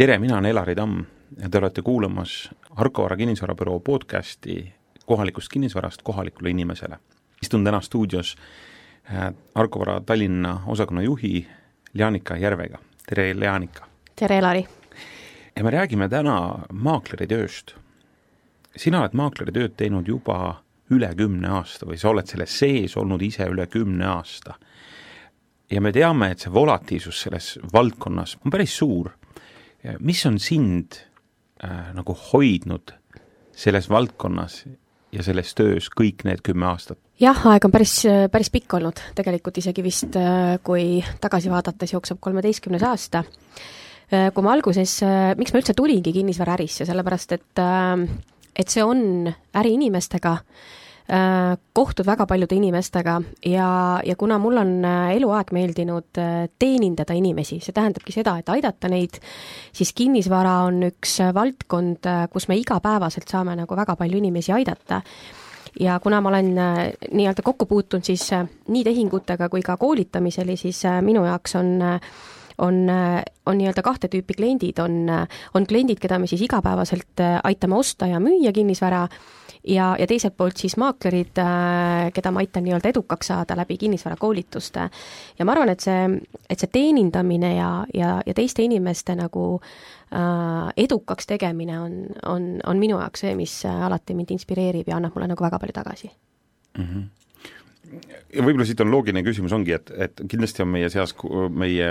tere, mina olen Elari Tamm ja te olete kuulamas Arko Vara kinnisvarabüroo podcasti kohalikust kinnisvarast kohalikule inimesele. istun täna stuudios äh, Arko Vara Tallinna osakonna juhi Leanika Järvega. tere, Leanika! tere, Elari! ja me räägime täna maakleri tööst. sina oled maakleri tööd teinud juba üle kümne aasta või sa oled selles sees olnud ise üle kümne aasta. ja me teame, et see volatiilsus selles valdkonnas on päris suur. Mis on sind äh, nagu hoidnud selles valdkonnas ja selles töös kõik need kümme aastat? jah, aeg on päris, päris pikk olnud, tegelikult isegi vist, äh, kui tagasi vaadates jookseb kolmeteistkümnes aasta. Äh, kui ma alguses, äh, miks ma üldse tulingi kinnisvaraärisse, sellepärast et, et see on äriinimestega, kohtud väga paljude inimestega ja, ja kuna mul on eluaeg meeldinud teenindada inimesi, see tähendabki seda, et aidata neid, siis kinnisvara on üks valdkond, kus me igapäevaselt saame nagu väga palju inimesi aidata. Ja kuna ma olen nii-öelda kokku puutunud siis nii tehingutega kui ka koolitamiseli, siis minu jaoks on on, on nii-öelda kahte tüüpi kliendid, on, on kliendid, keda me siis igapäevaselt aitame osta ja müüa kinnisvara ja, ja teiselt poolt siis maaklerid, äh, keda ma aitan nii-öelda edukaks saada läbi kinnisvarakoolituste. ja ma arvan, et see, et see teenindamine ja, ja, ja teiste inimeste nagu äh, edukaks tegemine on, on, on minu jaoks see, mis alati mind inspireerib ja annab mulle nagu väga palju tagasi mm. -hmm ja võib-olla siit on loogiline küsimus ongi, et, et kindlasti on meie seas meie,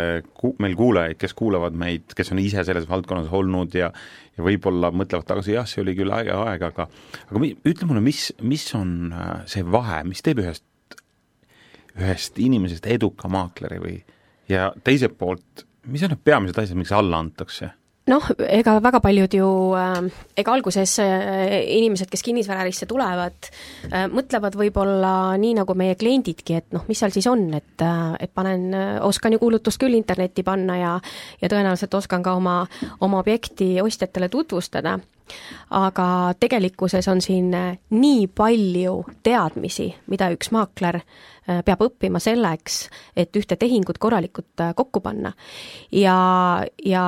meil kuulajaid, kes kuulavad meid, kes on ise selles valdkonnas olnud ja ja võib-olla mõtlevad tagasi, jah, see oli küll äge aeg, aga aga mi, ütle mulle, mis, mis on äh, see vahe, mis teeb ühest, ühest inimesest eduka maakleri või ja teiselt poolt, mis on need peamised asjad, miks alla antakse? Noh, ega väga paljud ju äh,, ega alguses äh, inimesed, kes kinnisvaraärisse tulevad äh,, mõtlevad võib-olla nii, nagu meie kliendidki, et noh, mis seal siis on, et äh,, et panen, äh, oskan ju kuulutust küll internetti panna ja ja tõenäoliselt oskan ka oma, oma objekti ostjatele tutvustada aga tegelikkuses on siin äh, nii palju teadmisi, mida üks maakler Äh, peab õppima selleks, et ühte tehingut korralikult äh, kokku panna. ja, ja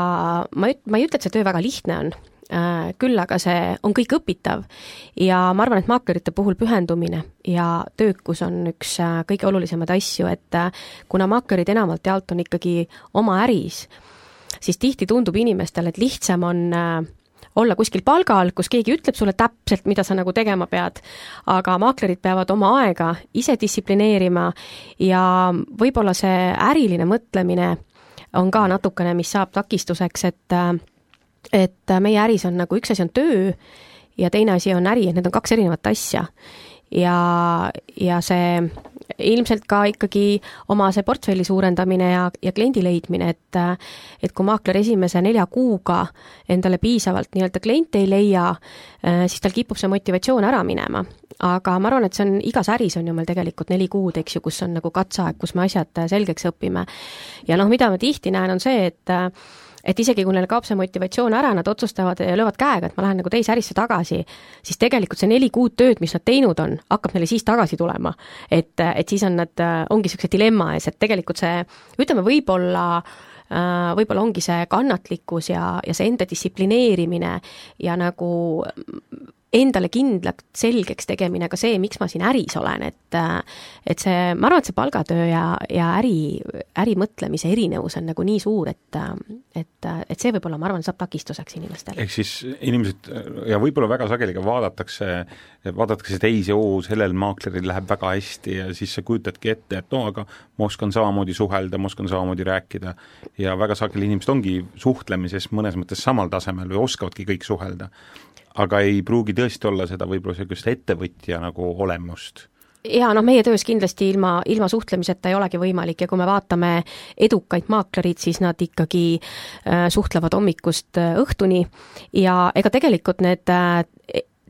ma üt-, ma ei ütle, et see töö väga lihtne on, küll aga see on kõik õpitav ja ma arvan, et maaklerite puhul pühendumine ja töökus on üks kõige olulisemaid asju, et kuna maaklerid enamalt jaolt on ikkagi oma äris, siis tihti tundub inimestele, et lihtsam on äh, olla kuskil palgal, kus keegi ütleb sulle täpselt, mida sa nagu tegema pead, aga maaklerid peavad oma aega ise distsiplineerima ja võib-olla see äriline mõtlemine on ka natukene, mis saab takistuseks, et et meie äris on nagu üks asi on töö ja teine asi on äri, et need on kaks erinevat asja. ja, ja see ilmselt ka ikkagi oma see portfelli suurendamine ja, ja kliendi leidmine, et et kui maakler esimese nelja kuuga endale piisavalt nii-öelda kliente ei leia, siis tal kipub see motivatsioon ära minema. aga ma arvan, et see on, igas äris on ju meil tegelikult neli kuud, eks ju, kus on nagu katseaeg, kus me asjad selgeks õpime. ja noh, mida ma tihti näen, on see, et et isegi kui neil kaob see motivatsioon ära, nad otsustavad ja löövad käega, et ma lähen nagu teise ärisse tagasi, siis tegelikult see neli kuud tööd, mis nad teinud on, hakkab neile siis tagasi tulema. et, et siis on nad, ongi niisuguse dilemma ees, et tegelikult see, ütleme, võib-olla äh, võib-olla ongi see kannatlikkus ja, ja see enda distsiplineerimine ja nagu endale kindlaks selgeks tegemine ka see, miks ma siin äris olen, et et see, ma arvan, et see palgatöö ja, ja äri, ärimõtlemise erinevus on nagu nii suur, et et, et see võib-olla, ma arvan, saab takistuseks inimestele. ehk siis inimesed ja võib-olla väga sageli ka vaadatakse, vaadatakse teisi, oo, sellel maakleril läheb väga hästi ja siis sa kujutadki ette, et no aga ma oskan samamoodi suhelda, ma oskan samamoodi rääkida ja väga sageli inimesed ongi suhtlemises mõnes mõttes samal tasemel või oskavadki kõik suhelda aga ei pruugi tõesti olla seda võib-olla niisugust ettevõtja nagu olemust. Jaa, noh meie töös kindlasti ilma, ilma suhtlemiseta ei olegi võimalik ja kui me vaatame edukaid maaklerid, siis nad ikkagi äh, suhtlevad hommikust äh, õhtuni ja ega tegelikult need äh,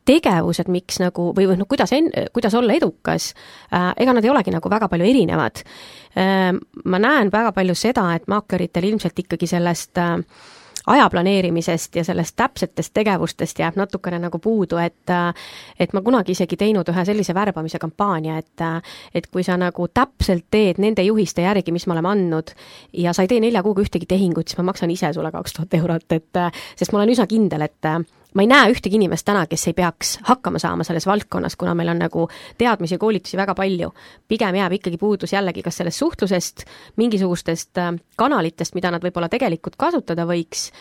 tegevused, miks nagu või noh, kuidas en-, kuidas olla edukas ega nad ei olegi nagu väga palju erinevad. Ma näen väga palju seda, et maakleritel ilmselt ikkagi sellest äh, aja planeerimisest ja sellest täpsetest tegevustest jääb natukene nagu puudu, et et ma kunagi isegi teinud ühe sellise värbamise kampaania, et et kui sa nagu täpselt teed nende juhiste järgi, mis me oleme andnud, ja sa ei tee nelja kuuga ühtegi tehingut, siis ma maksan ise sulle kaks tuhat eurot, et sest ma olen üsna kindel, et ma ei näe ühtegi inimest täna, kes ei peaks hakkama saama selles valdkonnas, kuna meil on nagu teadmisi ja koolitusi väga palju. pigem jääb ikkagi puudus jällegi kas sellest suhtlusest, mingisugustest äh, kanalitest, mida nad võib-olla tegelikult kasutada võiks,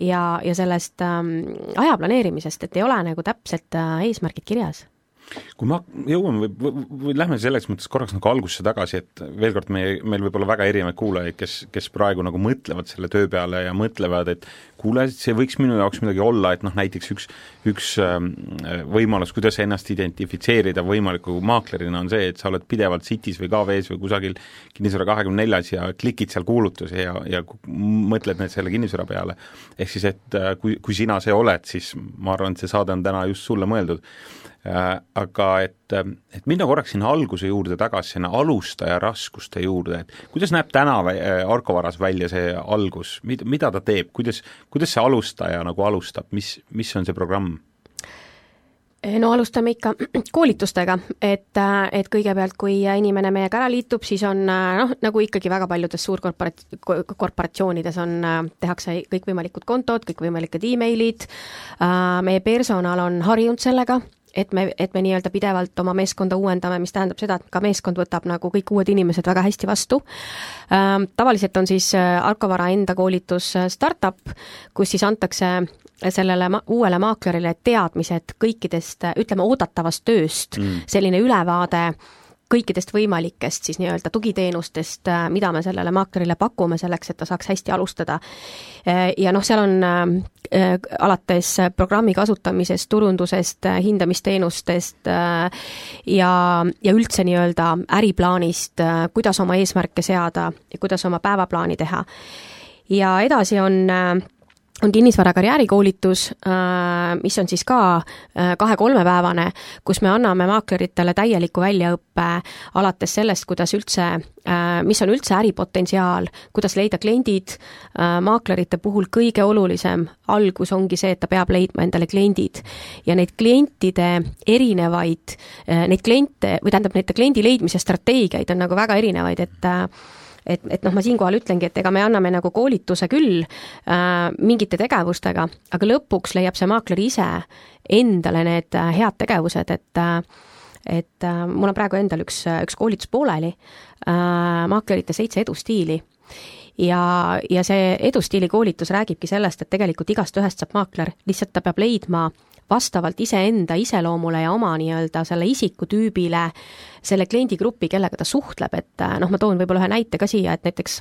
ja, ja sellest ähm, aja planeerimisest, et ei ole nagu täpselt äh, eesmärgid kirjas kui me jõuame või, või lähme selles mõttes korraks nagu algusse tagasi, et veel kord, meie, meil võib olla väga erinevaid kuulajaid, kes, kes praegu nagu mõtlevad selle töö peale ja mõtlevad, et kuule, see võiks minu jaoks midagi olla, et noh, näiteks üks, üks ähm, võimalus, kuidas ennast identifitseerida võimaliku maaklerina, on see, et sa oled pidevalt City's või KV-s või kusagil kinnisvara kahekümne neljas ja klikid seal kuulutusi ja, ja mõtled need selle kinnisvara peale. ehk siis, et äh, kui, kui sina see oled, siis ma arvan, et see saade on täna just sulle mõeldud aga et, et minna korraks sinna alguse juurde tagasi, sinna alustaja raskuste juurde, et kuidas näeb täna äh, Arko Varas välja see algus, mida, mida ta teeb, kuidas, kuidas see alustaja nagu alustab, mis, mis on see programm? Eh, no alustame ikka koolitustega, et, et kõigepealt, kui inimene meiega ära liitub, siis on noh, nagu ikkagi väga paljudes suurkorporat-, korporatsioonides on, tehakse kõikvõimalikud kontod, kõikvõimalikud emailid, meie personal on harjunud sellega et me, et me nii-öelda pidevalt oma meeskonda uuendame, mis tähendab seda, et ka meeskond võtab nagu kõik uued inimesed väga hästi vastu. Ähm, tavaliselt on siis äh, Arkovara enda koolitus äh, startup, kus siis antakse sellele ma-, uuele maaklerile teadmised kõikidest, ütleme, oodatavast tööst mm., selline ülevaade kõikidest võimalikest siis nii-öelda tugiteenustest, äh, mida me sellele maaklerile pakume selleks, et ta saaks hästi alustada. Äh, ja noh, seal on äh, alates programmi kasutamisest, turundusest, hindamisteenustest ja, ja üldse nii-öelda äriplaanist, kuidas oma eesmärke seada ja kuidas oma päevaplaani teha. ja edasi on on kinnisvara karjäärikoolitus, äh, mis on siis ka äh, kahe-kolmepäevane, kus me anname maakleritele täieliku väljaõppe alates sellest, kuidas üldse, äh, mis on üldse äripotentsiaal, kuidas leida kliendid, maaklerite puhul kõige olulisem algus ongi see, et ta peab leidma endale kliendid. ja neid klientide erinevaid, neid kliente, või tähendab, neid kliendi leidmise strateegiaid on nagu väga erinevaid, et et, et noh, ma siinkohal ütlengi, et ega me anname nagu koolituse küll äh, mingite tegevustega, aga lõpuks leiab see maakler ise endale need äh, head tegevused, et äh, et äh, mul on praegu endal üks, üks koolitus pooleli äh,, maaklerite seitse edustiili. Ja, ja see edustiili koolitus räägibki sellest, et tegelikult igast ühest saab maakler, lihtsalt ta peab leidma vastavalt iseenda iseloomule ja oma nii-öelda selle isikutüübile selle kliendigrupi, kellega ta suhtleb, et noh, ma toon võib-olla ühe näite ka siia, et näiteks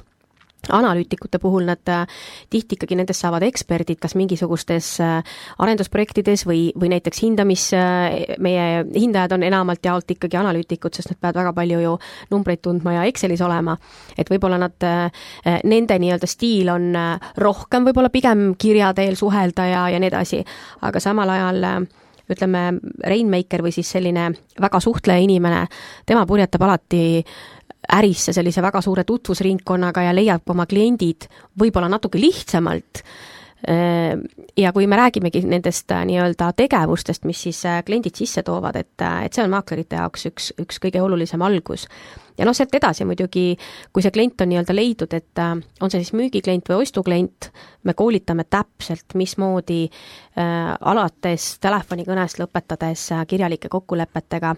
analüütikute puhul nad äh, tihti ikkagi nendest saavad eksperdid kas mingisugustes äh, arendusprojektides või, või näiteks hindamis, äh, meie hindajad on enamalt jaolt ikkagi analüütikud, sest nad peavad väga palju ju numbreid tundma ja Excelis olema. et võib-olla nad, nende nii-öelda stiil on rohkem võib-olla pigem kirja teel suhelda ja, ja nii edasi, aga samal ajal ütleme, Rainmaker või siis selline väga suhtleja inimene, tema purjetab alati äh, ärisse sellise väga suure tutvusringkonnaga ja leiab oma kliendid võib-olla natuke lihtsamalt ja kui me räägimegi nendest äh, nii-öelda tegevustest, mis siis äh, kliendid sisse toovad, et, äh, et see on maaklerite jaoks üks, üks kõige olulisem algus. ja noh, sealt edasi muidugi, kui see klient on nii-öelda leidnud, et on see siis müügiklient või ostuklient, me koolitame täpselt, mismoodi äh, alates telefonikõnest lõpetades kirjalike kokkulepetega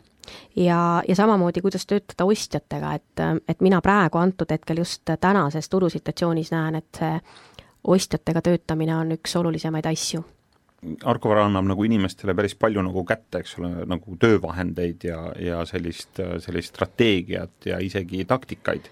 ja, ja samamoodi, kuidas töötada ostjatega, et, et mina praegu antud hetkel just tänases turusituatsioonis näen, et see ostjatega töötamine on üks olulisemaid asju. Arko Vara annab nagu inimestele päris palju nagu kätte, eks ole, nagu töövahendeid ja, ja sellist, sellist strateegiat ja isegi taktikaid.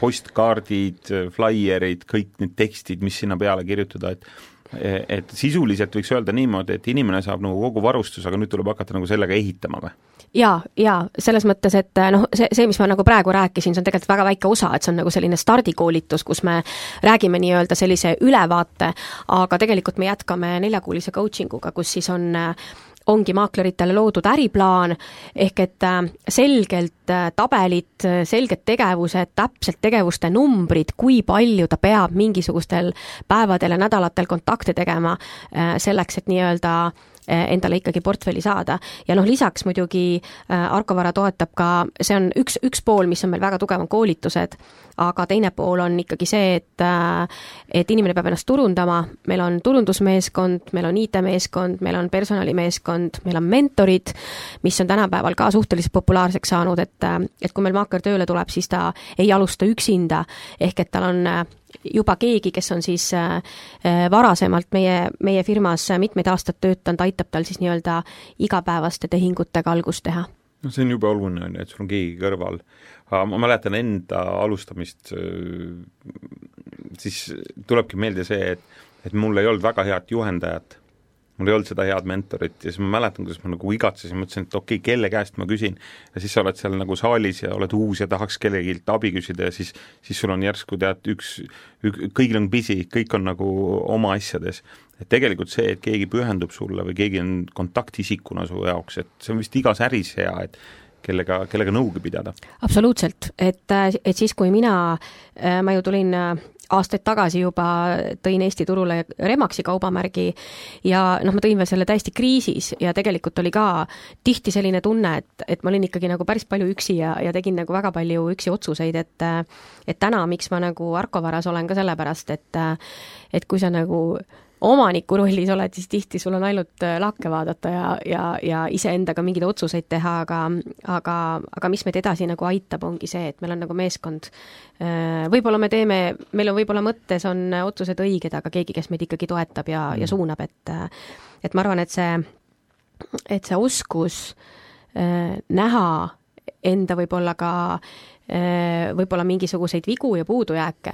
postkaardid, flaierid, kõik need tekstid, mis sinna peale kirjutada, et et sisuliselt võiks öelda niimoodi, et inimene saab nagu kogu varustuse, aga nüüd tuleb hakata nagu sellega ehitama või? Jaa, jaa, selles mõttes, et noh, see, see, mis ma nagu praegu rääkisin, see on tegelikult väga väike osa, et see on nagu selline stardikoolitus, kus me räägime nii-öelda sellise ülevaate, aga tegelikult me jätkame neljakuulise coaching uga, kus siis on ongi maakleritele loodud äriplaan, ehk et äh, selgelt äh, tabelid, selged tegevused, täpselt tegevuste numbrid, kui palju ta peab mingisugustel päevadel ja nädalatel kontakte tegema selleks, et nii-öelda endale ikkagi portfelli saada. ja noh, lisaks muidugi Arko Vara toetab ka, see on üks, üks pool, mis on meil väga tugev, on koolitused, aga teine pool on ikkagi see, et et inimene peab ennast turundama, meil on turundusmeeskond, meil on IT-meeskond, meil on personalimeeskond, meil on mentorid, mis on tänapäeval ka suhteliselt populaarseks saanud, et et kui meil maakler tööle tuleb, siis ta ei alusta üksinda, ehk et tal on juba keegi, kes on siis äh, varasemalt meie, meie firmas mitmeid aastaid töötanud, aitab tal siis nii-öelda igapäevaste tehingutega algust teha noh, see on jube oluline, on ju, et sul on keegi kõrval. ma mäletan enda alustamist, siis tulebki meelde see, et et mul ei olnud väga head juhendajat mul ei olnud seda head mentorit ja siis ma mäletan, kuidas ma nagu igatsesin, mõtlesin, et okei okay,, kelle käest ma küsin. ja siis sa oled seal nagu saalis ja oled uus ja tahaks kellelgi abi küsida ja siis, siis sul on järsku tead, üks, ük, kõigil on busy, kõik on nagu oma asjades. et tegelikult see, et keegi pühendub sulle või keegi on kontaktisikuna su jaoks, et see on vist igas äris hea, et kellega, kellega nõugi pidada. absoluutselt, et, et siis, kui mina, ma ju tulin aastaid tagasi juba tõin Eesti turule Remaxi kaubamärgi ja noh, ma tõin veel selle täiesti kriisis ja tegelikult oli ka tihti selline tunne, et, et ma olin ikkagi nagu päris palju üksi ja, ja tegin nagu väga palju üksi otsuseid, et et täna, miks ma nagu Arko Varas olen ka sellepärast, et et kui sa nagu omaniku rollis oled, siis tihti sul on ainult äh, lakke vaadata ja, ja, ja iseendaga mingeid otsuseid teha, aga aga, aga mis meid edasi nagu aitab, ongi see, et meil on nagu meeskond. Äh, võib-olla me teeme, meil on võib-olla mõttes on otsused õiged, aga keegi, kes meid ikkagi toetab ja mm., ja suunab, et et ma arvan, et see, et see oskus äh, näha enda võib-olla ka äh, Äh, võib-olla mingisuguseid vigu ja puudujääke,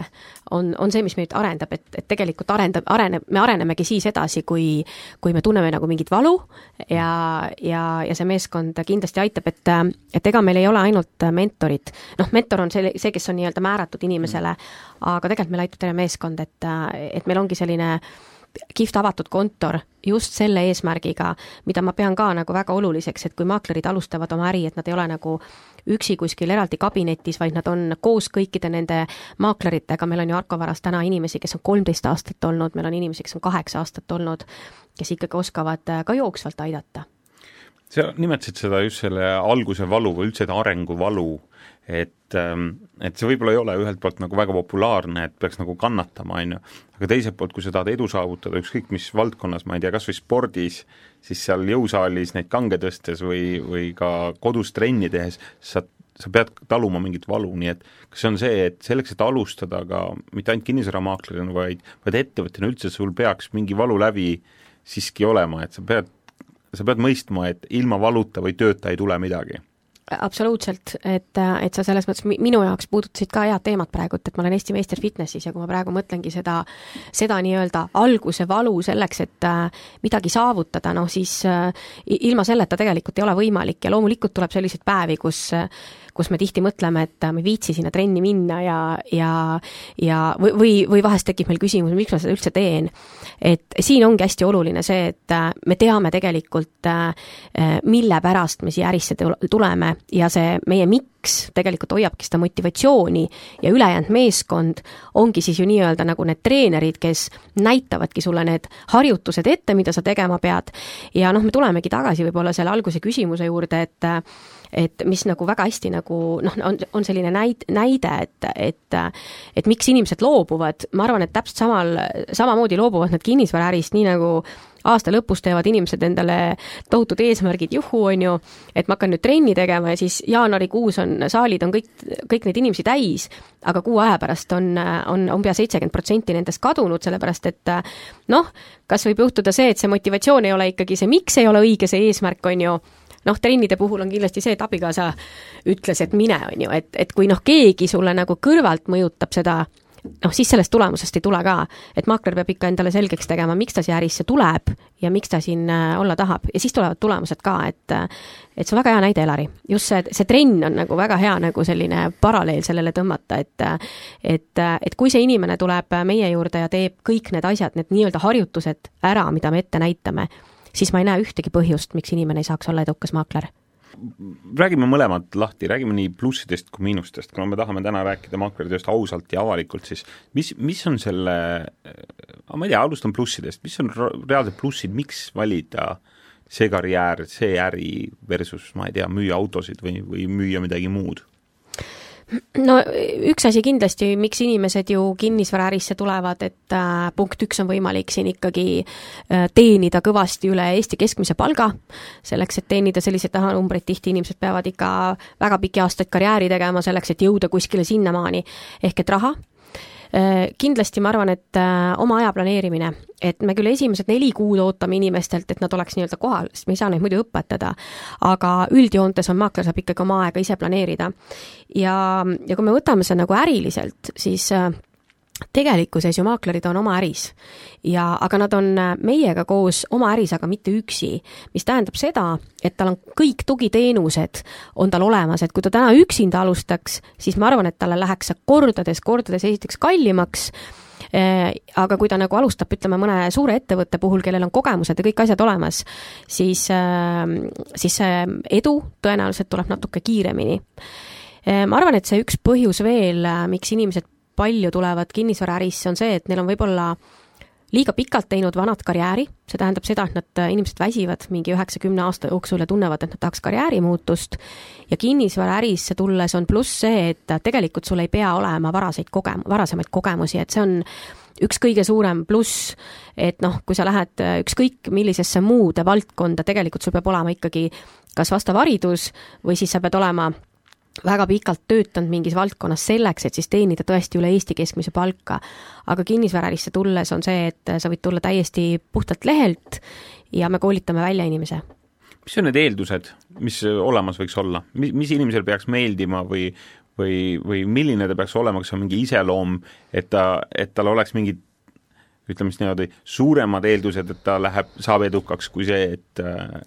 on, on see, mis meid arendab, et, et tegelikult arendab, areneb, me arenemegi siis edasi, kui kui me tunneme nagu mingit valu ja, ja, ja see meeskond kindlasti aitab, et et ega meil ei ole ainult mentorid, noh, mentor on see, see, kes on nii-öelda määratud inimesele, aga tegelikult meil aitab terve meeskond, et, et meil ongi selline kihvt avatud kontor just selle eesmärgiga, mida ma pean ka nagu väga oluliseks, et kui maaklerid alustavad oma äri, et nad ei ole nagu üksi kuskil eraldi kabinetis, vaid nad on koos kõikide nende maakleritega, meil on ju Arko Varas täna inimesi, kes on kolmteist aastat olnud, meil on inimesi, kes on kaheksa aastat olnud, kes ikkagi oskavad äh, ka jooksvalt aidata. sa nimetasid seda just selle alguse valu või üldse arenguvalu, et, ähm, et see võib-olla ei ole ühelt poolt nagu väga populaarne, et peaks nagu kannatama, on ju, aga teiselt poolt, kui sa tahad edu saavutada ükskõik mis valdkonnas, ma ei tea, kas või spordis, siis seal jõusaalis neid kange tõstes või, või ka kodus trenni tehes, sa sa pead taluma mingit valu, nii et kas see on see, et selleks, et alustada ka mitte ainult kinnisvaramaaklerina, vaid, vaid ettevõtjana üldse, sul peaks mingi valu läbi siiski olema, et sa pead, sa pead mõistma, et ilma valuta või tööta ei tule midagi absoluutselt, et, et sa selles mõttes minu jaoks puudutasid ka head teemat praegult, et ma olen Eesti meister fitnessis ja kui ma praegu mõtlengi seda, seda nii-öelda alguse valu selleks, et äh, midagi saavutada, noh siis äh, ilma selleta tegelikult ei ole võimalik. Ja loomulikult tuleb selliseid päevi, kus kus me tihti mõtleme, et ma ei viitsi sinna trenni minna ja, ja ja või, või, või vahest tekib meil küsimus, miks ma seda üldse teen. et siin ongi hästi oluline see, et äh, me teame tegelikult, mille pärast me siia ärisse tuleme ja see meie miks tegelikult hoiabki seda motivatsiooni ja ülejäänud meeskond ongi siis ju nii-öelda nagu need treenerid, kes näitavadki sulle need harjutused ette, mida sa tegema pead. ja noh, me tulemegi tagasi võib-olla selle alguse küsimuse juurde, et et mis nagu väga hästi nagu noh, on, on selline näid-, näide, et, et et miks inimesed loobuvad, ma arvan, et täpselt samal, samamoodi loobuvad nad kinnisvaraärist, nii nagu aasta lõpus teevad inimesed endale tohutud eesmärgid, juhuu, on ju, et ma hakkan nüüd trenni tegema ja siis jaanuarikuus on, saalid on kõik, kõik neid inimesi täis, aga kuu aja pärast on, on, on pea seitsekümmend protsenti nendest kadunud, sellepärast et noh, kas võib juhtuda see, et see motivatsioon ei ole ikkagi see, miks ei ole õige see eesmärk, on ju, noh, trennide puhul on kindlasti see, et abikaasa ütles, et mine, on ju, et, et kui noh, keegi sulle nagu kõrvalt mõjutab seda noh, siis sellest tulemusest ei tule ka. et maakler peab ikka endale selgeks tegema, miks ta siia ärisse tuleb ja miks ta siin äh, olla tahab ja siis tulevad tulemused ka, et et see on väga hea näide, Elari. just see, see trenn on nagu väga hea nagu selline paralleel sellele tõmmata, et et, et kui see inimene tuleb meie juurde ja teeb kõik need asjad, need nii-öelda harjutused ära, mida me ette näitame, siis ma ei näe ühtegi põhjust, miks inimene ei saaks olla edukas maakler räägime mõlemad lahti, räägime nii plussidest kui miinustest, kuna me tahame täna rääkida maaklertööst ausalt ja avalikult, siis mis, mis on selle, ma ei tea, alustan plussidest, mis on reaalsed plussid, miks valida see karjäär, see äri versus ma ei tea, müüa autosid või, või müüa midagi muud? No üks asi kindlasti, miks inimesed ju kinnisvaraärisse tulevad, et äh, punkt üks on võimalik siin ikkagi äh, teenida kõvasti üle Eesti keskmise palga, selleks, et teenida selliseid rahanumbreid, tihti inimesed peavad ikka väga pikki aastaid karjääri tegema selleks, et jõuda kuskile sinnamaani, ehk et raha kindlasti ma arvan, et äh, oma aja planeerimine, et me küll esimesed neli kuud ootame inimestelt, et nad oleks nii-öelda kohal, sest me ei saa neid muidu õpetada, aga üldjoontes on maakler saab ikkagi oma aega ise planeerida. ja, ja kui me võtame seda nagu äriliselt, siis äh, tegelikkuses ju maaklerid on oma äris ja, aga nad on äh, meiega koos oma äris, aga mitte üksi. mis tähendab seda, et tal on kõik tugiteenused, on tal olemas, et kui ta täna üksinda alustaks, siis ma arvan, et talle läheks see kordades, kordades esiteks kallimaks äh, aga kui ta nagu alustab, ütleme, mõne suure ettevõtte puhul, kellel on kogemused ja kõik asjad olemas, siis, äh, siis see edu tõenäoliselt tuleb natuke kiiremini. ma arvan, et see üks põhjus veel, miks inimesed palju tulevad kinnisvaraärisse, on see, et neil on võib-olla liiga pikalt teinud vanat karjääri, see tähendab seda, et nad, inimesed väsivad mingi üheksa-kümne aasta jooksul ja tunnevad, et nad tahaks karjäärimuutust, ja kinnisvaraärisse tulles on pluss see, et tegelikult sul ei pea olema varaseid kogem-, varasemaid kogemusi, et see on üks kõige suurem pluss, et noh, kui sa lähed ükskõik millisesse muude valdkonda, tegelikult sul peab olema ikkagi kas vastav haridus või siis sa pead olema väga pikalt töötanud mingis valdkonnas selleks, et siis teenida tõesti üle Eesti keskmise palka. aga kinnisvaraärisse tulles on see, et sa võid tulla täiesti puhtalt lehelt ja me koolitame välja inimese. mis on need eeldused, mis olemas võiks olla, mis, mis inimesel peaks meeldima või või, või milline ta peaks olema, kas on mingi iseloom, et ta, et tal oleks mingid ütleme siis niimoodi, suuremad eeldused, et ta läheb, saab edukaks, kui see, et,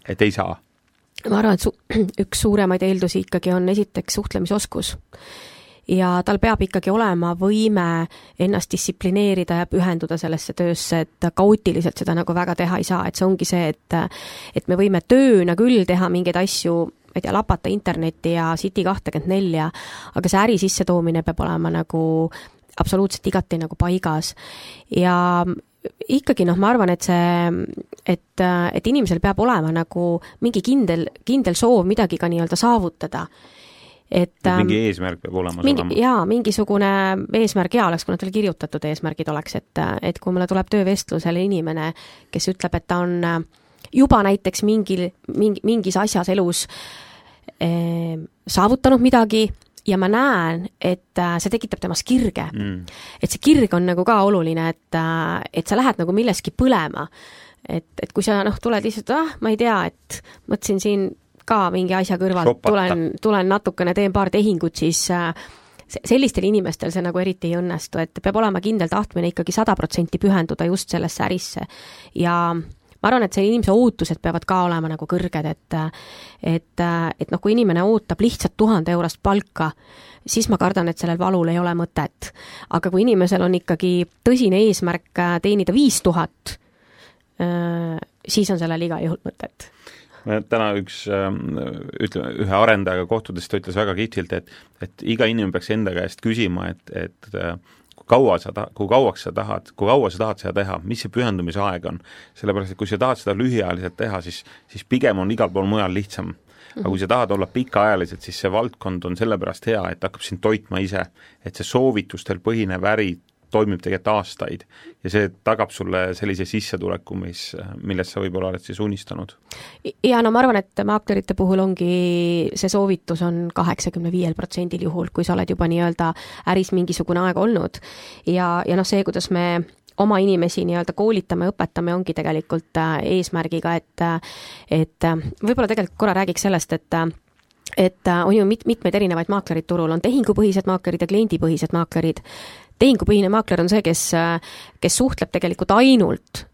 et ei saa ma arvan, et su-, üks suuremaid eeldusi ikkagi on esiteks suhtlemisoskus. ja tal peab ikkagi olema võime ennast distsiplineerida ja pühenduda sellesse töösse, et kaootiliselt seda nagu väga teha ei saa, et see ongi see, et et me võime tööna küll teha mingeid asju, ma ei tea, lapata internetti ja City kahtekümmet nelja, aga see äri sissetoomine peab olema nagu absoluutselt igati nagu paigas. ja ikkagi noh, ma arvan, et see, et, et inimesel peab olema nagu mingi kindel, kindel soov midagi ka nii-öelda saavutada et mingi ähm, eesmärk peab olemas mingi, olema? jaa, mingisugune eesmärk hea oleks, kui nad veel kirjutatud eesmärgid oleks, et, et kui mulle tuleb töövestlusele inimene, kes ütleb, et ta on äh, juba näiteks mingil, mingi, mingis asjas elus eh, saavutanud midagi, ja ma näen, et äh, see tekitab temas kirge mm.. et see kirg on nagu ka oluline, et, äh, et sa lähed nagu milleski põlema. et, et kui sa noh, tuled lihtsalt, ah, ma ei tea, et mõtlesin siin ka mingi asja kõrvalt, tulen, tulen natukene, teen paar tehingut, siis äh, sellistel inimestel see nagu eriti ei õnnestu, et peab olema kindel tahtmine ikkagi sada protsenti pühenduda just sellesse ärisse. ja ma arvan, et see inimese ootused peavad ka olema nagu kõrged, et et, et noh, kui inimene ootab lihtsalt tuhande eurost palka, siis ma kardan, et sellel valul ei ole mõtet. aga kui inimesel on ikkagi tõsine eesmärk äh, teenida viis tuhat, äh, siis on sellel igal juhul mõtet täna üks ähm, ütleme, ühe arendajaga kohtudes ta ütles väga kihvtilt, et et iga inimene peaks enda käest küsima, et, et äh, kaua sa ta-, kui kauaks sa tahad, kui kaua sa tahad seda teha, mis see pühendumise aeg on. sellepärast, et kui sa tahad seda lühiajaliselt teha, siis, siis pigem on igal pool mujal lihtsam. aga kui sa tahad olla pikaajaliselt, siis see valdkond on sellepärast hea, et hakkab sind toitma ise. et see soovitustel põhinev äri toimib tegelikult aastaid ja see tagab sulle sellise sissetuleku, mis, millest sa võib-olla oled siis unistanud. ja no ma arvan, et maaklerite puhul ongi see soovitus on kaheksakümne viiel protsendil juhul, kui sa oled juba nii-öelda äris mingisugune aeg olnud. ja, ja noh, see, kuidas me oma inimesi nii-öelda koolitame, õpetame, ongi tegelikult äh, eesmärgiga, et et võib-olla tegelikult korra räägiks sellest, et et on ju mit-, mitmeid erinevaid maaklerid turul, on tehingupõhised maaklerid ja kliendipõhised maaklerid tehingupõhine maakler on see, kes, kes suhtleb tegelikult ainult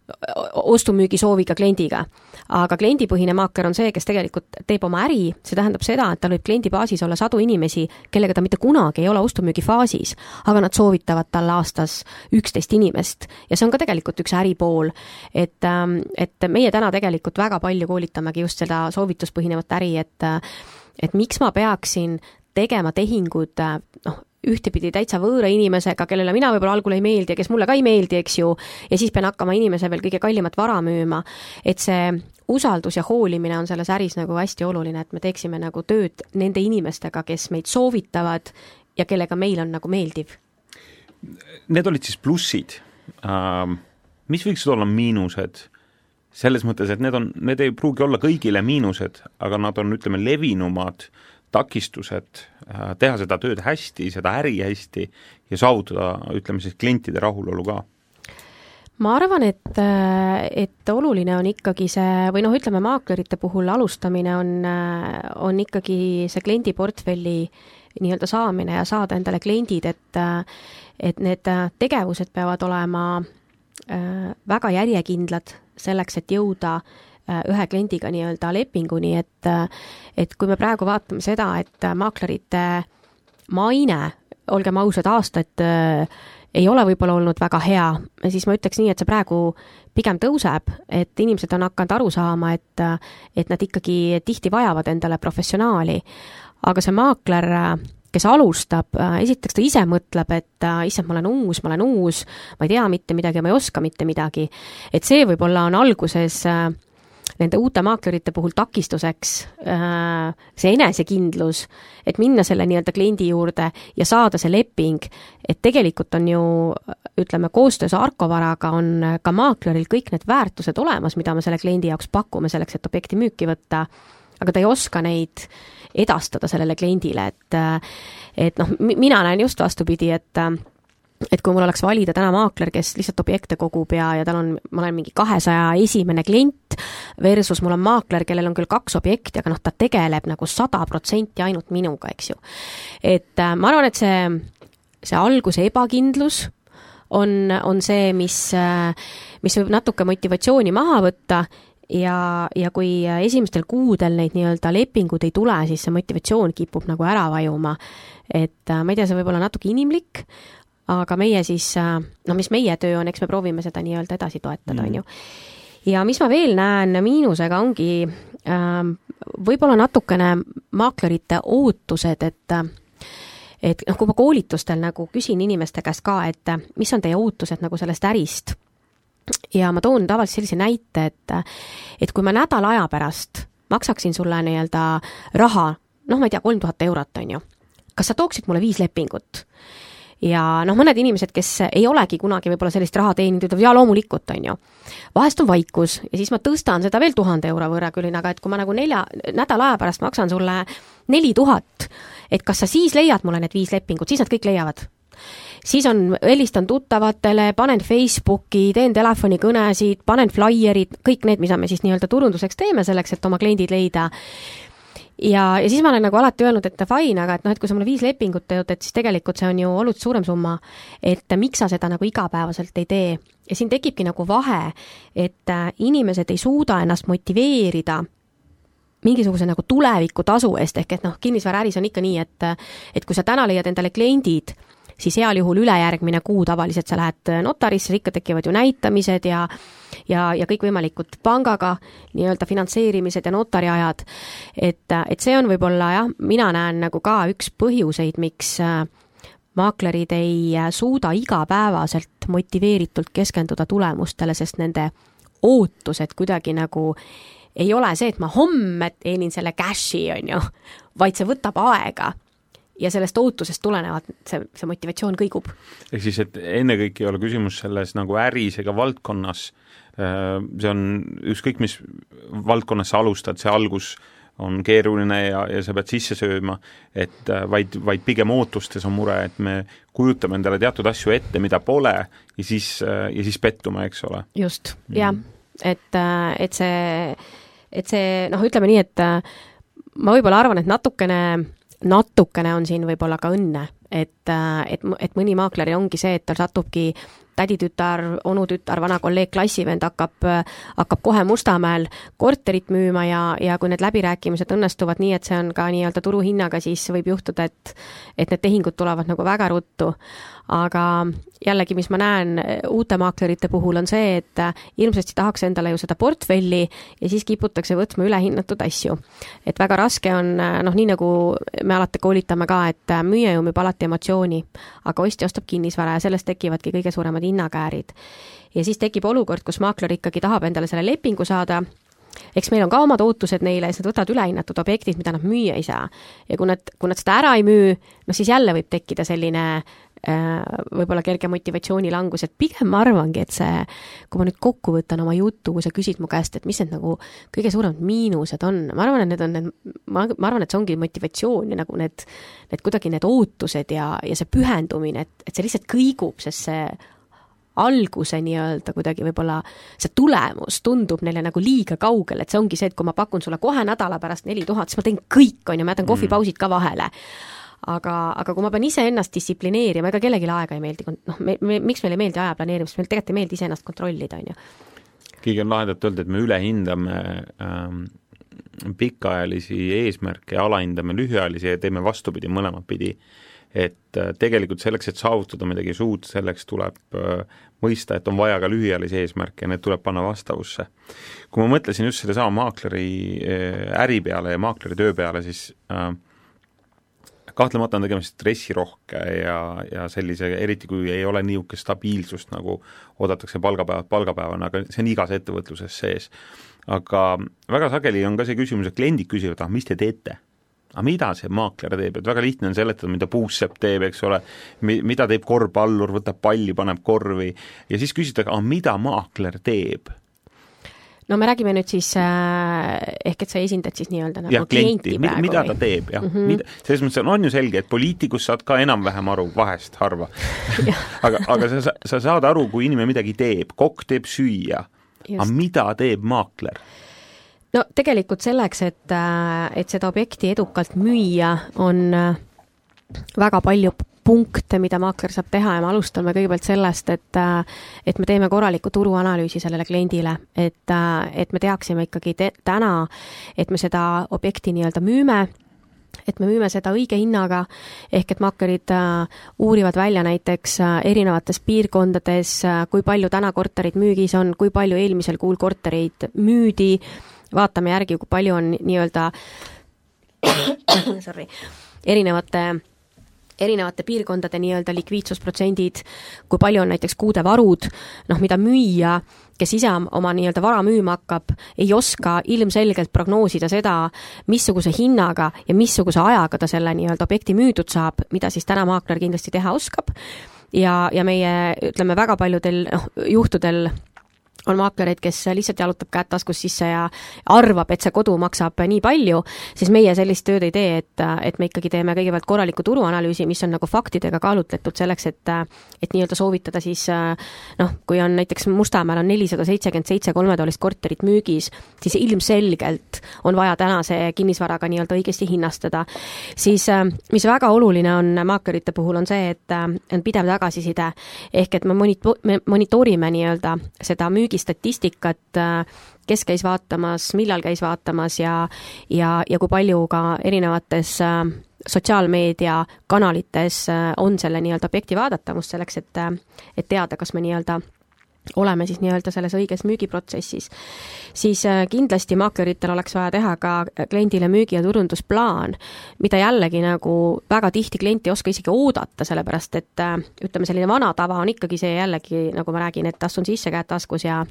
ostu-müügisooviga kliendiga. aga kliendipõhine maakler on see, kes tegelikult teeb oma äri, see tähendab seda, et tal võib kliendi baasis olla sadu inimesi, kellega ta mitte kunagi ei ole ostu-müügi faasis, aga nad soovitavad talle aastas üksteist inimest ja see on ka tegelikult üks äripool. et, ähm, et meie täna tegelikult väga palju koolitamegi just seda soovituspõhinevat äri, et et miks ma peaksin tegema tehingud noh, ühtepidi täitsa võõra inimesega, kellele mina võib-olla algul ei meeldi ja kes mulle ka ei meeldi, eks ju, ja siis pean hakkama inimese veel kõige kallimat vara müüma, et see usaldus ja hoolimine on selles äris nagu hästi oluline, et me teeksime nagu tööd nende inimestega, kes meid soovitavad ja kellega meil on nagu meeldiv. Need olid siis plussid uh,. Mis võiksid olla miinused? selles mõttes, et need on, need ei pruugi olla kõigile miinused, aga nad on, ütleme, levinumad uh, takistused äh, teha seda tööd hästi, seda äri hästi ja saavutada, ütleme siis, klientide rahulolu ka? ma arvan, et, äh, et oluline on ikkagi see, või noh, ütleme maaklerite puhul alustamine on, äh, on ikkagi see kliendiportfelli nii-öelda saamine ja saada endale kliendid, et et need tegevused peavad olema väga järjekindlad selleks, et jõuda äh, ühe kliendiga nii-öelda lepinguni, et äh, et kui me praegu vaatame seda, et äh, maaklerite maine, olgem ausad, aastaid ei ole võib-olla olnud väga hea, siis ma ütleks nii, et see praegu pigem tõuseb, et inimesed on hakanud aru saama, et et nad ikkagi tihti vajavad endale professionaali. aga see maakler, kes alustab, esiteks ta ise mõtleb, et issand, ma olen uus, ma olen uus, ma ei tea mitte midagi, ma ei oska mitte midagi. et see võib-olla on alguses äh, nende uute maaklerite puhul takistuseks äh, see enesekindlus, et minna selle nii-öelda kliendi juurde ja saada see leping, et tegelikult on ju ütleme, koostöös Arkovaraga on ka maakleril kõik need väärtused olemas, mida me selle kliendi jaoks pakume selleks, et objekti müüki võtta, aga ta ei oska neid edastada sellele kliendile, et et noh, mina näen just vastupidi, et et kui mul oleks valida täna maakler, kes lihtsalt objekte kogub ja, ja tal on, ma olen mingi kahesaja esimene klient, versus mul on maakler, kellel on küll kaks objekti, aga noh, ta tegeleb nagu sada protsenti ainult minuga, eks ju. et äh, ma arvan, et see, see alguse ebakindlus on, on see, mis, äh, mis võib natuke motivatsiooni maha võtta ja, ja kui esimestel kuudel neid nii-öelda lepingud ei tule, siis see motivatsioon kipub nagu ära vajuma. et äh, ma ei tea, see võib olla natuke inimlik, aga meie siis, äh, no mis meie töö on, eks me proovime seda nii-öelda edasi toetada, on ju. ja mis ma veel näen miinusega, ongi äh, võib-olla natukene maaklerite ootused, et et noh, kui ma koolitustel nagu küsin inimeste käest ka, et mis on teie ootused nagu sellest ärist, ja ma toon tavaliselt sellise näite, et et kui ma nädala aja pärast maksaksin sulle nii-öelda raha, noh, ma ei tea, kolm tuhat eurot, on ju, kas sa tooksid mulle viis lepingut? Ja noh, mõned inimesed, kes ei olegi kunagi võib-olla sellist raha teeninud, ütlevad jaa, loomulikult, on ju. vahest on vaikus. Ja siis ma tõstan seda veel tuhande euro võrra küll, aga et kui ma nagu nelja, nädala aja pärast maksan sulle neli tuhat, et kas sa siis leiad mulle need viis lepingut, siis nad kõik leiavad. Siis on, helistan tuttavatele, panen Facebooki, teen telefonikõnesid, panen flaierid, kõik need, mida me siis nii-öelda turunduseks teeme selleks, et oma kliendid leida ja, ja siis ma olen nagu alati öelnud, et fine, aga et noh, et kui sa mulle viis lepingut teed, et siis tegelikult see on ju oluliselt suurem summa, et miks sa seda nagu igapäevaselt ei tee. ja siin tekibki nagu vahe, et äh, inimesed ei suuda ennast motiveerida mingisuguse nagu tulevikutasu eest, ehk et noh, kinnisvaraäris on ikka nii, et et kui sa täna leiad endale kliendid, siis heal juhul ülejärgmine kuu tavaliselt sa lähed notarisse, ikka tekivad ju näitamised ja ja, ja kõikvõimalikud pangaga nii-öelda finantseerimised ja notariajad, et, et see on võib-olla jah, mina näen nagu ka üks põhjuseid, miks äh, maaklerid ei äh, suuda igapäevaselt motiveeritult keskenduda tulemustele, sest nende ootused kuidagi nagu ei ole see, et ma homme teenin selle cash'i, on ju, vaid see võtab aega ja sellest ootusest tulenevalt see, see motivatsioon kõigub. ehk siis, et ennekõike ei ole küsimus selles nagu äris ega valdkonnas, äh, see on ükskõik, mis valdkonnas sa alustad, see algus on keeruline ja, ja sa pead sisse sööma, et äh, vaid, vaid pigem ootustes on mure, et me kujutame endale teatud asju ette, mida pole, ja siis, äh, ja siis pettume, eks ole. just, jah, et, et see, et see noh, ütleme nii, et ma võib-olla arvan, et natukene natukene on siin võib-olla ka õnne, et, et, et mõni maakler ongi see, et tal satubki täditütar, onutütar, vana kolleeg, klassivend hakkab, hakkab kohe Mustamäel korterit müüma ja, ja kui need läbirääkimised õnnestuvad nii, et see on ka nii-öelda turuhinnaga, siis võib juhtuda, et et need tehingud tulevad nagu väga ruttu aga jällegi, mis ma näen uute maaklerite puhul, on see, et hirmsasti tahaks endale ju seda portfelli ja siis kiputakse võtma ülehinnatud asju. et väga raske on, noh, nii nagu me alati koolitame ka, et müüja ju müüb alati emotsiooni, aga ostja ostab kinnisvara ja sellest tekivadki kõige suuremad hinnakäärid. ja siis tekib olukord, kus maakler ikkagi tahab endale selle lepingu saada, eks meil on ka omad ootused neile siis nad võtavad ülehinnatud objektid, mida nad müüa ei saa. ja kui nad, kui nad seda ära ei müü, noh siis jälle võib tekkida selline Äh, võib-olla kerge motivatsioonilangus, et pigem ma arvangi, et see, kui ma nüüd kokku võtan oma jutu, kui sa küsid mu käest, et mis need nagu kõige suuremad miinused on, ma arvan, et need on need, ma, ma arvan, et see ongi motivatsioon ja nagu need, need kuidagi need ootused ja, ja see pühendumine, et, et see lihtsalt kõigub, sest see alguse nii-öelda kuidagi võib-olla see tulemus tundub neile nagu liiga kaugel, et see ongi see, et kui ma pakun sulle kohe nädala pärast neli tuhat, siis ma teen kõik, on ju, ma jätan kohvipausid ka vahele aga, aga kui ma pean iseennast distsiplineerima, ega kellelegi aega ei meeldi, noh, me, me, miks meile ei meeldi aja planeerimist, meil tegelikult ei meeldi iseennast kontrollida, on ju. keegi on lahedalt öelnud, et me ülehindame ähm, pikaajalisi eesmärke ja alahindame lühiajalisi ja teeme vastupidi, mõlemat pidi. Et äh, tegelikult selleks, et saavutada midagi suurt, selleks tuleb äh, mõista, et on vaja ka lühiajalisi eesmärke ja need tuleb panna vastavusse. kui ma mõtlesin just sellesama maakleri äh, äri peale ja maakleri töö peale, siis äh, kahtlemata on tegemist stressirohke ja, ja sellise, eriti kui ei ole niisugust stabiilsust, nagu oodatakse palgapäevalt palgapäevana, aga see on igas ettevõtluses sees. aga väga sageli on ka see küsimus, et kliendid küsivad, ah, mis te teete? Aga mida see maakler teeb, et väga lihtne on seletada, mida puussepp teeb, eks ole, mi-, mida teeb korvpallur, võtab palli, paneb korvi, ja siis küsitakse, aga mida maakler teeb? No me räägime nüüd siis äh, ehk et sa esindad siis nii-öelda nagu jah, klienti, mida, mida ta teeb, jah. Mm, -hmm. mida, selles mõttes on, on ju selge, et poliitikust saad ka enam-vähem aru, vahest, harva. Aga, aga sa, sa saad aru, kui inimene midagi teeb, kokk teeb süüa, aga mida teeb maakler? No tegelikult selleks, et, äh, et seda objekti edukalt müüa, on äh, väga palju punkte, mida maakler saab teha ja me alustame kõigepealt sellest, et et me teeme korraliku turuanalüüsi sellele kliendile, et, et me teaksime ikkagi te, täna, et me seda objekti nii-öelda müüme, et me müüme seda õige hinnaga, ehk et maaklerid äh, uurivad välja näiteks äh, erinevates piirkondades äh,, kui palju täna korterid müügis on, kui palju eelmisel kuul kortereid müüdi, vaatame järgi, kui palju on nii-öelda sorry, erinevate erinevate piirkondade nii-öelda likviidsusprotsendid, kui palju on näiteks kuude varud, noh, mida müüja, kes ise oma nii-öelda vara müüma hakkab, ei oska ilmselgelt prognoosida seda, missuguse hinnaga ja missuguse ajaga ta selle nii-öelda objekti müüdud saab, mida siis täna maakler kindlasti teha oskab. Ja, ja meie ütleme, väga paljudel noh, juhtudel on maaklereid, kes lihtsalt jalutab käed taskus sisse ja arvab, et see kodu maksab nii palju, siis meie sellist tööd ei tee, et, et me ikkagi teeme kõigepealt korraliku turuanalüüsi, mis on nagu faktidega kaalutletud selleks, et et nii-öelda soovitada siis noh, kui on näiteks Mustamäel on nelisada seitsekümmend seitse kolmetoalist korterit müügis, siis ilmselgelt on vaja täna see kinnisvaraga nii-öelda õigesti hinnastada. siis mis väga oluline on maaklerite puhul, on see, et on pidev tagasiside, ehk et me monito-, me monitoorime nii-öelda seda müügi statistikat, kes käis vaatamas, millal käis vaatamas ja, ja, ja kui palju ka erinevates äh, sotsiaalmeedia kanalites äh, on selle nii-öelda objekti vaadatavust selleks, et, et teada, kas me nii-öelda oleme siis nii-öelda selles õiges müügiprotsessis, siis äh, kindlasti maakleritel oleks vaja teha ka kliendile müügi- ja turundusplaan, mida jällegi nagu väga tihti klient ei oska isegi oodata, sellepärast et äh, ütleme, selline vana tava on ikkagi see jällegi, nagu ma räägin, et astun sisse, käed taskus ja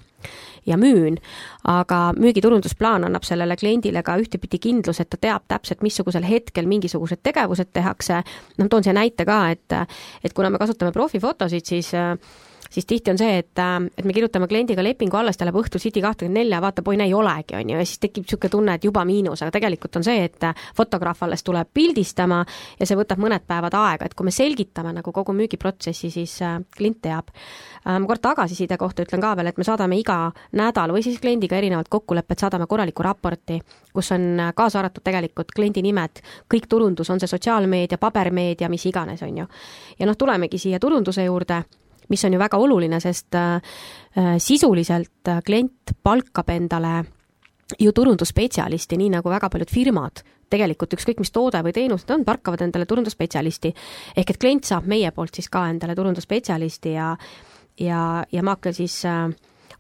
ja müün, aga müügiturundusplaan annab sellele kliendile ka ühtepidi kindluse, et ta teab täpselt, missugusel hetkel mingisugused tegevused tehakse, noh, toon siia näite ka, et et kuna me kasutame profifotosid, siis äh, siis tihti on see, et, et me kirjutame kliendiga lepingu alla, siis ta läheb õhtul City kahtekümmend nelja, vaatab, oi, näe, ei olegi, on ju, ja siis tekib niisugune tunne, et juba miinus, aga tegelikult on see, et fotograaf alles tuleb pildistama ja see võtab mõned päevad aega, et kui me selgitame nagu kogu müügiprotsessi, siis äh, klient teab. ma kord tagasiside kohta ütlen ka veel, et me saadame iga nädal või siis kliendiga erinevad kokkulepped, saadame korraliku raporti, kus on kaasa arvatud tegelikult kliendi nimed, kõik turundus, on see sotsiaalmeedia, pabermeedia, mis iganes, on ju. ja noh, tulemegi siia turunduse juurde mis on ju väga oluline, sest äh, äh, sisuliselt äh, klient palkab endale ju turundusspetsialisti, nii nagu väga paljud firmad, tegelikult ükskõik, mis toode või teenus nad on, palkavad endale turundusspetsialisti. ehk et klient saab meie poolt siis ka endale turundusspetsialisti ja ja, ja maakler siis äh,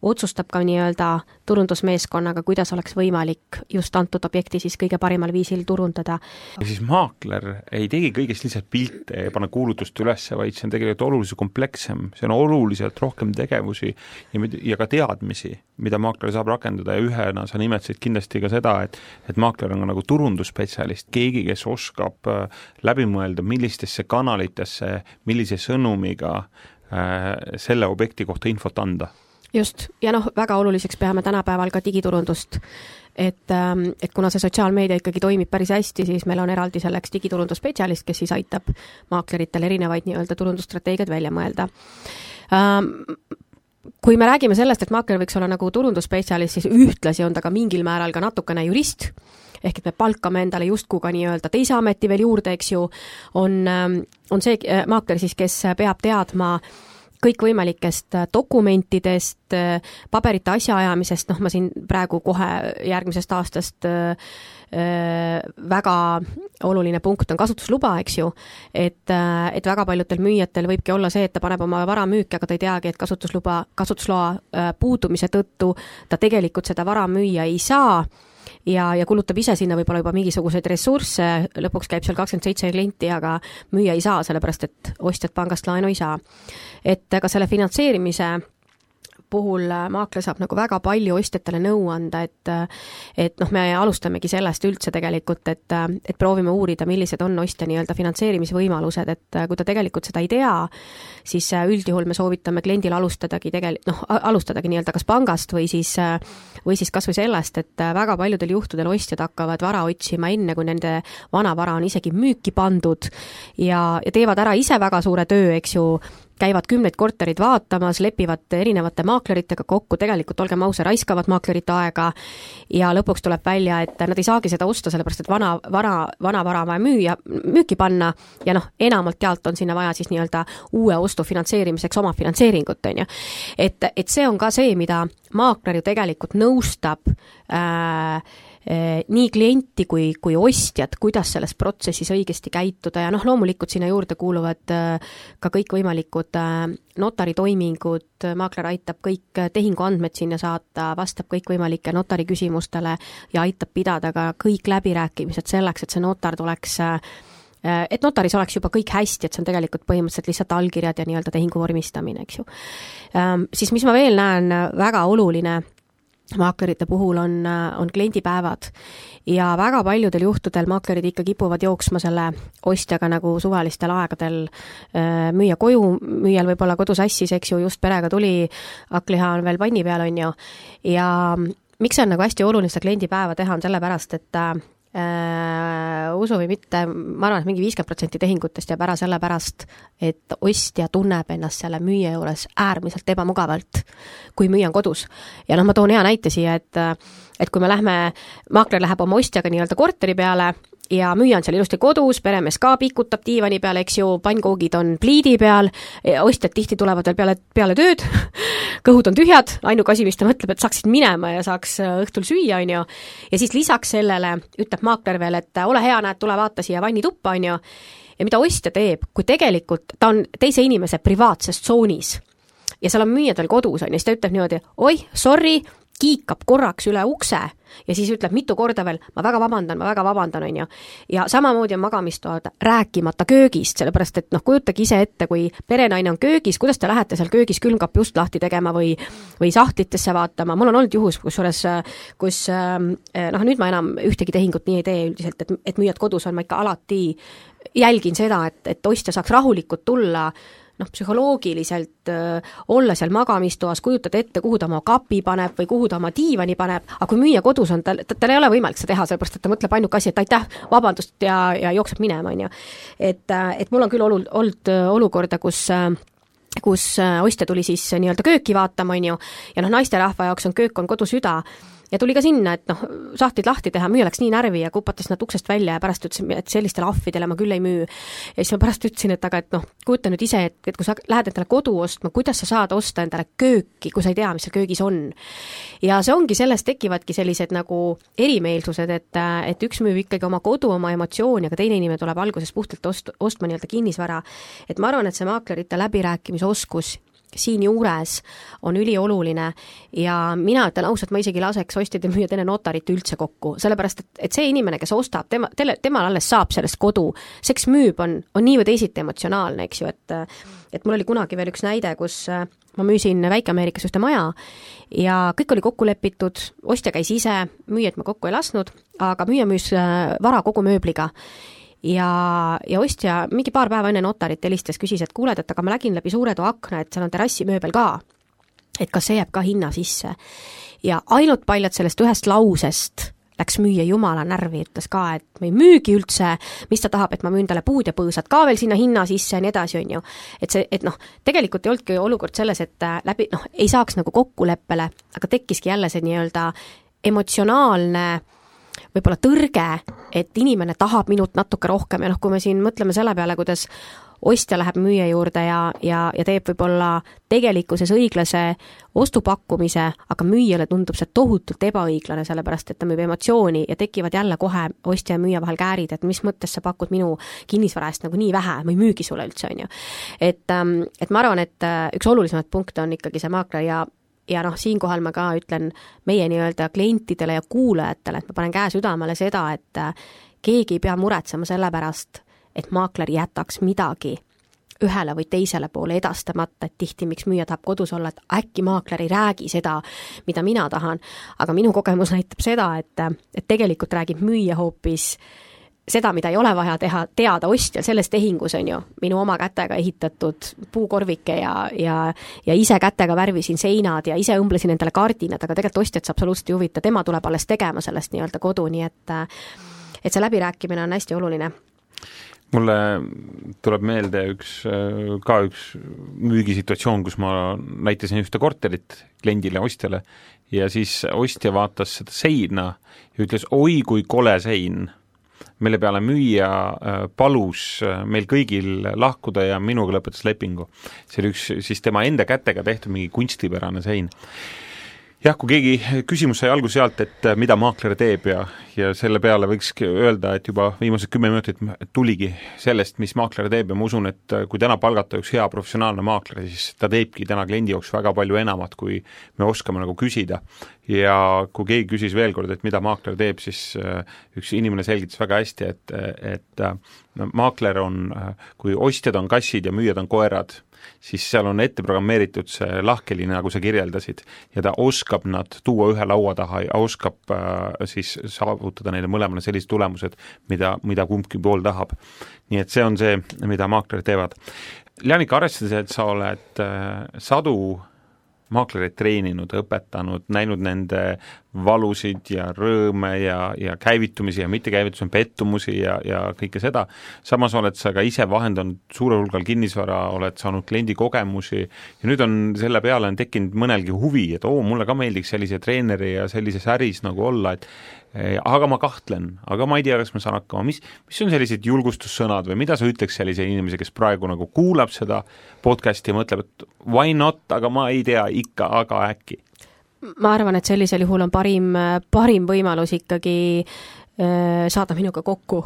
otsustab ka nii-öelda turundusmeeskonnaga, kuidas oleks võimalik just antud objekti siis kõige parimal viisil turundada. siis maakler ei tegi kõigest lihtsalt pilte ja pane kuulutust üles, vaid see on tegelikult oluliselt komplekssem, see on oluliselt rohkem tegevusi ja, ja ka teadmisi, mida maakler saab rakendada ja ühena sa nimetasid kindlasti ka seda, et et maakler on ka nagu turundusspetsialist, keegi, kes oskab äh, läbi mõelda, millistesse kanalitesse, millise sõnumiga äh, selle objekti kohta infot anda just, ja noh, väga oluliseks peame tänapäeval ka digiturundust. et, ähm, et kuna see sotsiaalmeedia ikkagi toimib päris hästi, siis meil on eraldi selleks digiturundusspetsialist, kes siis aitab maakleritel erinevaid nii-öelda turundusstrateegiaid välja mõelda. Ähm, kui me räägime sellest, et maakler võiks olla nagu turundusspetsialist, siis ühtlasi on ta ka mingil määral ka natukene jurist, ehk et me palkame endale justkui ka nii-öelda teise ameti veel juurde, eks ju, on, ähm, on see äh, maakler siis, kes peab teadma äh, kõikvõimalikest äh, dokumentidest, äh, paberite asjaajamisest, noh, ma siin praegu kohe järgmisest aastast äh, väga oluline punkt on kasutusluba, eks ju, et, et väga paljudel müüjatel võibki olla see, et ta paneb oma vara müüki, aga ta ei teagi, et kasutusluba, kasutusloa puudumise tõttu ta tegelikult seda vara müüa ei saa ja, ja kulutab ise sinna võib-olla juba mingisuguseid ressursse, lõpuks käib seal kakskümmend seitse klienti, aga müüa ei saa, sellepärast et ostjad pangast laenu ei saa. et ka selle finantseerimise puhul äh, maakler saab nagu väga palju ostjatele nõu anda, et äh, et noh, me alustamegi sellest üldse tegelikult, et, äh, et proovime uurida, millised on ostja nii-öelda finantseerimisvõimalused, et kui ta tegelikult seda ei tea, siis üldjuhul me soovitame kliendil alustadagi tegel-, noh, alustadagi nii-öelda kas pangast või siis või siis kas või sellest, et väga paljudel juhtudel ostjad hakkavad vara otsima enne, kui nende vana vara on isegi müüki pandud ja, ja teevad ära ise väga suure töö, eks ju, käivad kümneid korterid vaatamas, lepivad erinevate maakleritega kokku, tegelikult olgem ausad, raiskavad maaklerite aega ja lõpuks tuleb välja, et nad ei saagi seda osta, sellepärast et vana, vana, vana vara on vaja müüa, müüki panna ja noh, enamalt jaolt on sinna vaja siis nii-öelda uue ostu finantseerimiseks oma finantseeringut, on ju. et, et see on ka see, mida maakler ju tegelikult nõustab äh, nii klienti kui, kui ostjat, kuidas selles protsessis õigesti käituda ja noh, loomulikult sinna juurde kuuluvad eh, ka kõikvõimalikud eh, notaritoimingud, maakler aitab kõik tehinguandmed sinna saata, vastab kõikvõimalike notari küsimustele ja aitab pidada ka kõik läbirääkimised selleks, et see notar tuleks et notaris oleks juba kõik hästi, et see on tegelikult põhimõtteliselt lihtsalt allkirjad ja nii-öelda tehingu vormistamine, eks ju. Siis mis ma veel näen, väga oluline maaklerite puhul on, on kliendipäevad ja väga paljudel juhtudel maaklerid ikka kipuvad jooksma selle ostjaga nagu suvalistel aegadel äh, müüa koju, müüjal võib olla kodu sassis, eks ju, just perega tuli, hakkliha on veel panni peal, on ju, ja miks on nagu hästi oluline seda kliendipäeva teha, on sellepärast, et äh, äh, usu või mitte, ma arvan, et mingi viiskümmend protsenti tehingutest jääb ära sellepärast, et ostja tunneb ennast selle müüja juures äärmiselt ebamugavalt, kui müüja on kodus. ja noh, ma toon hea näite siia, et et kui me lähme, maakler läheb oma ostjaga nii-öelda korteri peale ja müüja on seal ilusti kodus, peremees ka pikutab diivani peal, eks ju, pannkoogid on pliidi peal, ostjad tihti tulevad veel peale, peale tööd kõhud on tühjad, ainuke asi, mis ta mõtleb, et saaksid minema ja saaks äh, õhtul süüa, on ju, ja siis lisaks sellele ütleb maakler veel, et ole hea, näed, tule vaata siia vannituppa, on ju, ja mida ostja teeb, kui tegelikult ta on teise inimese privaatses tsoonis ja seal on müüjad veel kodus, on ju, siis ta ütleb niimoodi, oih, sorry, kiikab korraks üle ukse ja siis ütleb mitu korda veel, ma väga vabandan, ma väga vabandan, on ju. ja samamoodi on magamistoad, rääkimata köögist, sellepärast et noh, kujutage ise ette, kui perenaine on köögis, kuidas te lähete seal köögis külmkapi ust lahti tegema või või sahtlitesse vaatama, mul on olnud juhus, kusjuures kus ähm, noh, nüüd ma enam ühtegi tehingut nii ei tee üldiselt, et, et müüjad kodus on, ma ikka alati jälgin seda, et, et ostja saaks rahulikult tulla noh, psühholoogiliselt äh, olla seal magamistoas, kujutad ette, kuhu ta oma kapi paneb või kuhu ta oma diivani paneb, aga kui müüja kodus on, tal, tal ei ole võimalik seda teha, sellepärast et ta mõtleb ainuke asi, et aitäh, vabandust ja, ja jookseb minema, on ju. et, äh, et mul on küll olu-, olnud äh, olukorda, kus äh, kus ostja tuli siis nii-öelda kööki vaatama, on ju, ja noh, naisterahva jaoks on köök on kodusüda ja tuli ka sinna, et noh, sahtlid lahti teha, müüja läks nii närvi ja kupatas nad uksest välja ja pärast ütles, et sellistele ahvidele ma küll ei müü. ja siis ma pärast ütlesin, et aga et noh, kujuta nüüd ise, et, et kui sa lähed endale kodu ostma, kuidas sa saad osta endale kööki, kui sa ei tea, mis seal köögis on. ja see ongi, sellest tekivadki sellised nagu erimeelsused, et, et üks müüb ikkagi oma kodu, oma emotsiooni, aga teine inimene tuleb alguses puhtalt ost-, ostma nii-öelda kinnisvara. et ma arvan, et see maaklerite läbirääkimisoskus siinjuures on ülioluline ja mina ütlen ausalt, ma isegi laseks ostjad ja müüjad enne notarit üldse kokku, sellepärast et, et see inimene, kes ostab, tema, tele, temal alles saab sellest kodu, see, kes müüb, on, on nii või teisiti emotsionaalne, eks ju, et et mul oli kunagi veel üks näide, kus ma müüsin Väike-Ameerikas ühte maja ja kõik oli kokku lepitud, ostja käis ise, müüjat ma kokku ei lasknud, aga müüja müüs vara kogu mööbliga ja, ja ostja mingi paar päeva enne notarit helistas, küsis, et kuuled, et aga ma nägin läbi suure toa akna, et seal on terrassimööbel ka. et kas see jääb ka hinna sisse. ja ainult paljalt sellest ühest lausest läks müüja jumala närvi, ütles ka, et ma ei müügi üldse, mis ta tahab, et ma müün talle puud ja põõsad ka veel sinna hinna sisse ja nii edasi, on ju. et see, et noh, tegelikult ei olnudki olukord selles, et äh, läbi noh, ei saaks nagu kokkuleppele, aga tekkiski jälle see nii-öelda emotsionaalne võib-olla tõrge, et inimene tahab minult natuke rohkem ja noh, kui me siin mõtleme selle peale, kuidas ostja läheb müüja juurde ja, ja, ja teeb võib-olla tegelikkuses õiglase ostupakkumise, aga müüjale tundub see tohutult ebaõiglane, sellepärast et ta müüb emotsiooni ja tekivad jälle kohe ostja ja müüja vahel käärid, et mis mõttes sa pakud minu kinnisvara eest nagu nii vähe, ma ei müügi sulle üldse, on ju. et, ähm, et ma arvan, et äh, üks olulisemaid punkte on ikkagi see maakler ja ja noh, siinkohal ma ka ütlen meie nii-öelda klientidele ja kuulajatele, et ma panen käe südamele seda, et äh, keegi ei pea muretsema selle pärast, et maakler jätaks midagi ühele või teisele poole edastamata, et tihti miks müüja tahab kodus olla, et äkki maakler ei räägi seda, mida mina tahan. aga minu kogemus näitab seda, et, et tegelikult räägib müüja hoopis äh, seda, mida ei ole vaja teha, teada ostjal selles tehingus, on ju, minu oma kätega ehitatud puukorvike ja, ja ja ise kätega värvisin seinad ja ise õmblesin endale kardinad, aga tegelikult ostjat see absoluutselt ei huvita, tema tuleb alles tegema sellest nii-öelda kodu, nii et et see läbirääkimine on hästi oluline. Mulle tuleb meelde üks, ka üks müügisituatsioon, kus ma näitasin ühte korterit kliendile, ostjale, ja siis ostja vaatas seda seina ja ütles, oi kui kole sein mille peale müüja äh, palus äh, meil kõigil lahkuda ja minuga lõpetas lepingu. see oli üks siis tema enda kätega tehtud mingi kunstipärane sein jah, kui keegi, küsimus sai alguse sealt, et äh, mida maakler teeb ja, ja selle peale võikski öelda, et juba viimased kümme minutit tuligi sellest, mis maakler teeb ja ma usun, et äh, kui täna palgata üks hea professionaalne maakler, siis ta teebki täna kliendi jaoks väga palju enamat, kui me oskame nagu küsida. ja kui keegi küsis veel kord, et mida maakler teeb, siis äh, üks inimene selgitas väga hästi, et, et maakler on, kui ostjad on kassid ja müüjad on koerad, siis seal on ette programmeeritud see lahkheli, nagu sa kirjeldasid, ja ta oskab nad tuua ühe laua taha ja oskab äh, siis saavutada neile mõlemale sellised tulemused, mida, mida kumbki pool tahab. nii et see on see, mida maaklerid teevad. Janik, arvestades, et sa oled äh, sadu maaklereid treeninud, õpetanud, näinud nende valusid ja rõõme ja, ja käivitumisi ja mittekäivitusi, pettumusi ja, ja kõike seda, samas oled sa ka ise vahendanud suurel hulgal kinnisvara, oled saanud kliendikogemusi ja nüüd on selle peale on tekkinud mõnelgi huvi, et oo, mulle ka meeldiks sellise treeneri ja sellises äris nagu olla, et aga ma kahtlen, aga ma ei tea, kas ma saan hakkama, mis, mis on sellised julgustussõnad või mida sa ütleks sellisele inimesele, kes praegu nagu kuulab seda podcast'i ja mõtleb, et why not, aga ma ei tea ikka, aga äkki? ma arvan, et sellisel juhul on parim, parim võimalus ikkagi Äh, saada minuga kokku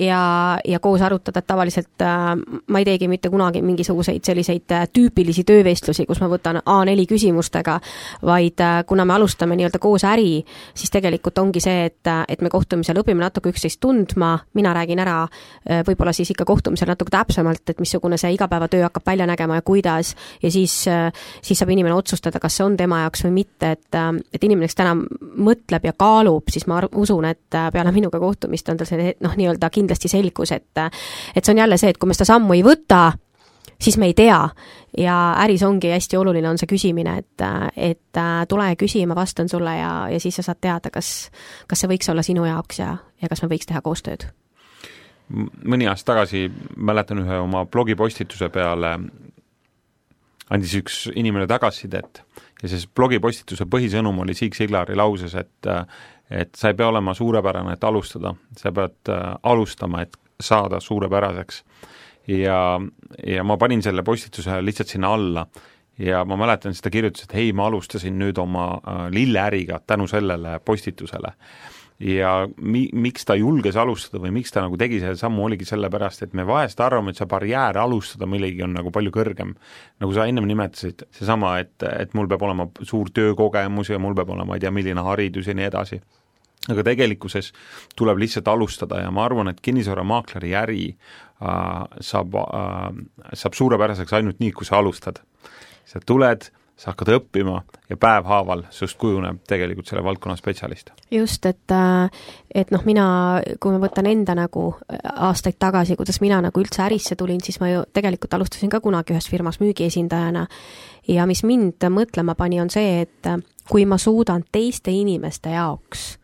ja, ja koos arutada, et tavaliselt äh, ma ei teegi mitte kunagi mingisuguseid selliseid äh, tüüpilisi töövestlusi, kus ma võtan A4 küsimustega, vaid kuna me alustame nii-öelda koos äri, siis tegelikult ongi see, et, et me kohtumisel õpime natuke üksteist tundma, mina räägin ära võib-olla siis ikka kohtumisel natuke täpsemalt, et missugune see igapäevatöö hakkab välja nägema ja kuidas, ja siis, siis saab inimene otsustada, kas see on tema jaoks või mitte, et, et inimene, kes täna mõtleb ja kaalub, siis ma usun, et peale peale minuga kohtumist on tal see noh, nii-öelda kindlasti selgus, et et see on jälle see, et kui me seda sammu ei võta, siis me ei tea. ja äris ongi hästi oluline, on see küsimine, et, et tule küsi, ma vastan sulle ja, ja siis sa saad teada, kas, kas see võiks olla sinu jaoks ja, ja kas me võiks teha koostööd. mõni aasta tagasi mäletan ühe oma blogipostituse peale andis üks inimene tagasisidet ja siis blogipostituse põhisõnum oli Siig Siglari lauses, et et sa ei pea olema suurepärane, et alustada, sa pead äh, alustama, et saada suurepäraseks. Ja, ja ma panin selle postituse lihtsalt sinna alla. Ja ma mäletan, siis ta kirjutas, et hei, ma alustasin nüüd oma äh, lilleäriga tänu sellele postitusele. Ja mi-, miks ta julges alustada või miks ta nagu tegi selle sammu, oligi sellepärast, et me vahest arvame, et see barjäär alustada millegi on nagu palju kõrgem. nagu sa ennem nimetasid, seesama, et, et mul peab olema suur töökogemus ja mul peab olema, ma ei tea, milline haridus ja nii edasi aga tegelikkuses tuleb lihtsalt alustada ja ma arvan, et kinnisvaramaakleri äri äh, saab äh,, saab suurepäraseks ainult nii, kui sa alustad. sa tuled, sa hakkad õppima ja päevhaaval sinust kujuneb tegelikult selle valdkonna spetsialist. just, et, äh, et noh, mina, kui ma võtan enda nagu äh, aastaid tagasi, kuidas mina nagu üldse ärisse tulin, siis ma ju tegelikult alustasin ka kunagi ühes firmas müügiesindajana ja mis mind mõtlema pani, on see, et äh, kui ma suudan teiste inimeste jaoks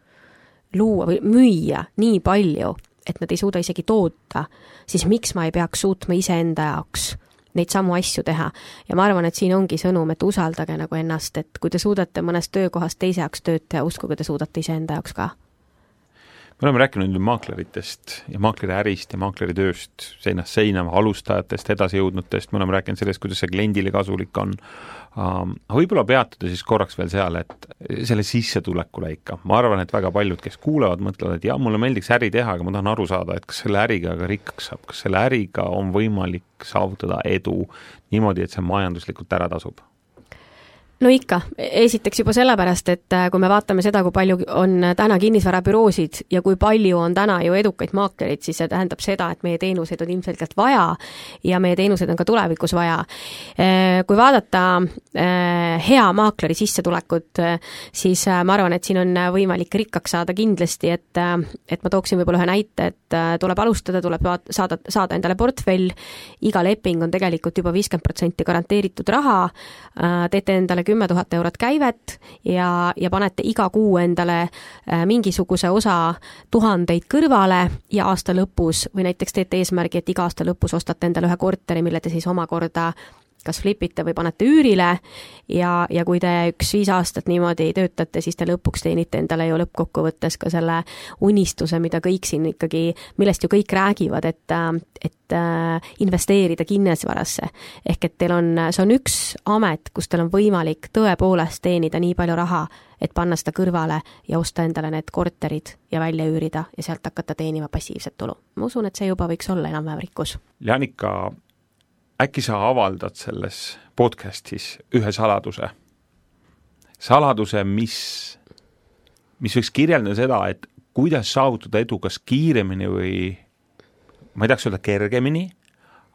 luua või müüa nii palju, et nad ei suuda isegi toota, siis miks ma ei peaks suutma iseenda jaoks neid samu asju teha. ja ma arvan, et siin ongi sõnum, et usaldage nagu ennast, et kui te suudate mõnes töökohas teise jaoks tööd teha, uskuge, te suudate iseenda jaoks ka me oleme rääkinud nüüd maakleritest ja maakleriärist ja maakleritööst seinast seina, alustajatest, edasijõudnutest, me oleme rääkinud sellest, kuidas see kliendile kasulik on, aga võib-olla peatuda siis korraks veel seal, et selle sissetulekule ikka, ma arvan, et väga paljud, kes kuulevad, mõtlevad, et jah, mulle meeldiks äri teha, aga ma tahan aru saada, et kas selle äriga ka rikkaks saab, kas selle äriga on võimalik saavutada edu niimoodi, et see majanduslikult ära tasub no ikka, esiteks juba sellepärast, et äh, kui me vaatame seda, kui palju on täna kinnisvarabüroosid ja kui palju on täna ju edukaid maaklerid, siis see tähendab seda, et meie teenuseid on ilmselgelt vaja ja meie teenuseid on ka tulevikus vaja. Äh, kui vaadata äh, hea maakleri sissetulekut, siis ma arvan, et siin on võimalik rikkaks saada kindlasti, et et ma tooksin võib-olla ühe näite, et tuleb alustada, tuleb saada, saada endale portfell, iga leping on tegelikult juba viiskümmend protsenti garanteeritud raha, teete endale kümme tuhat eurot käivet ja, ja panete iga kuu endale äh, mingisuguse osa tuhandeid kõrvale ja aasta lõpus või näiteks teete eesmärgi, et iga aasta lõpus ostate endale ühe korteri, mille te siis omakorda kas flipite või panete üürile ja, ja kui te üks viis aastat niimoodi töötate, siis te lõpuks teenite endale ju lõppkokkuvõttes ka selle unistuse, mida kõik siin ikkagi, millest ju kõik räägivad, et, et äh, investeerida kinnisvarasse. ehk et teil on, see on üks amet, kus teil on võimalik tõepoolest teenida nii palju raha, et panna seda kõrvale ja osta endale need korterid ja välja üürida ja sealt hakata teenima passiivset tulu. ma usun, et see juba võiks olla enam-vähem rikkus. Janika äkki sa avaldad selles podcastis ühe saladuse? saladuse, mis, mis võiks kirjeldada seda, et kuidas saavutada edu kas kiiremini või ma ei tahaks öelda kergemini,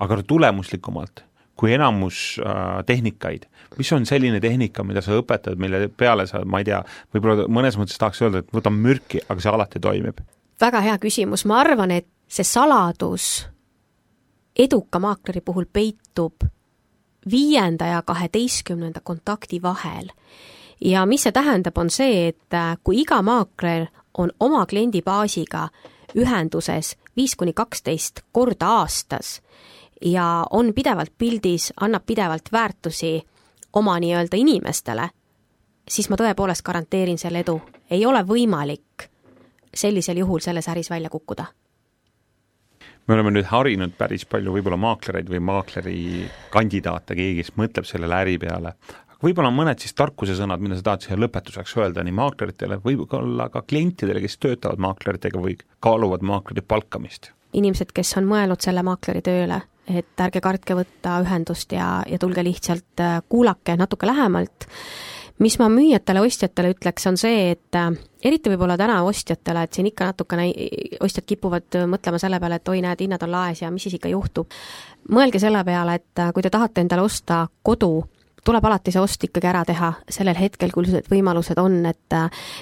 aga tulemuslikumalt kui enamus äh, tehnikaid. mis on selline tehnika, mida sa õpetad, mille peale sa, ma ei tea, võib-olla mõnes mõttes tahaks öelda, et võtan mürki, aga see alati toimib? väga hea küsimus, ma arvan, et see saladus eduka maakleri puhul peitub viienda ja kaheteistkümnenda kontakti vahel. ja mis see tähendab, on see, et äh, kui iga maakler on oma kliendibaasiga ühenduses viis kuni kaksteist korda aastas ja on pidevalt pildis, annab pidevalt väärtusi oma nii-öelda inimestele, siis ma tõepoolest garanteerin selle edu. ei ole võimalik sellisel juhul selles äris välja kukkuda me oleme nüüd harinud päris palju võib-olla maaklereid või maakleri kandidaate, keegi, kes mõtleb sellele äri peale, võib-olla mõned siis tarkusesõnad, mida sa tahad siia lõpetuseks öelda nii maakleritele, võib-olla ka klientidele, kes töötavad maakleritega või kaaluvad maakleri palkamist? inimesed, kes on mõelnud selle maakleri tööle, et ärge kartke võtta ühendust ja, ja tulge lihtsalt äh, kuulake natuke lähemalt mis ma müüjatele, ostjatele ütleks, on see, et äh, eriti võib-olla täna ostjatele, et siin ikka natukene ostjad kipuvad mõtlema selle peale, et oi, näed, hinnad on laes ja mis siis ikka juhtub. mõelge selle peale, et äh, kui te tahate endale osta kodu, tuleb alati see ost ikkagi ära teha sellel hetkel, kui need võimalused on, et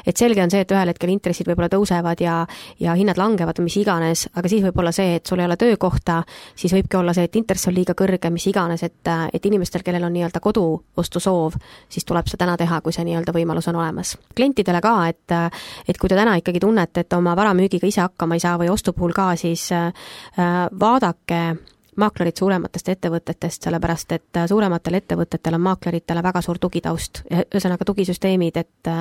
et selge on see, et ühel hetkel intressid võib-olla tõusevad ja ja hinnad langevad mis iganes, aga siis võib olla see, et sul ei ole töökohta, siis võibki olla see, et intress on liiga kõrge, mis iganes, et et inimestel, kellel on nii-öelda koduostusoov, siis tuleb see täna teha, kui see nii-öelda võimalus on olemas. klientidele ka, et et kui te täna ikkagi tunnete, et oma vara müügiga ise hakkama ei saa või ostu puhul ka, siis äh, vaadake maaklerid suurematest ettevõtetest, sellepärast et äh, suurematel ettevõtetel on maakleritele väga suur tugitaust, ühesõnaga tugisüsteemid, et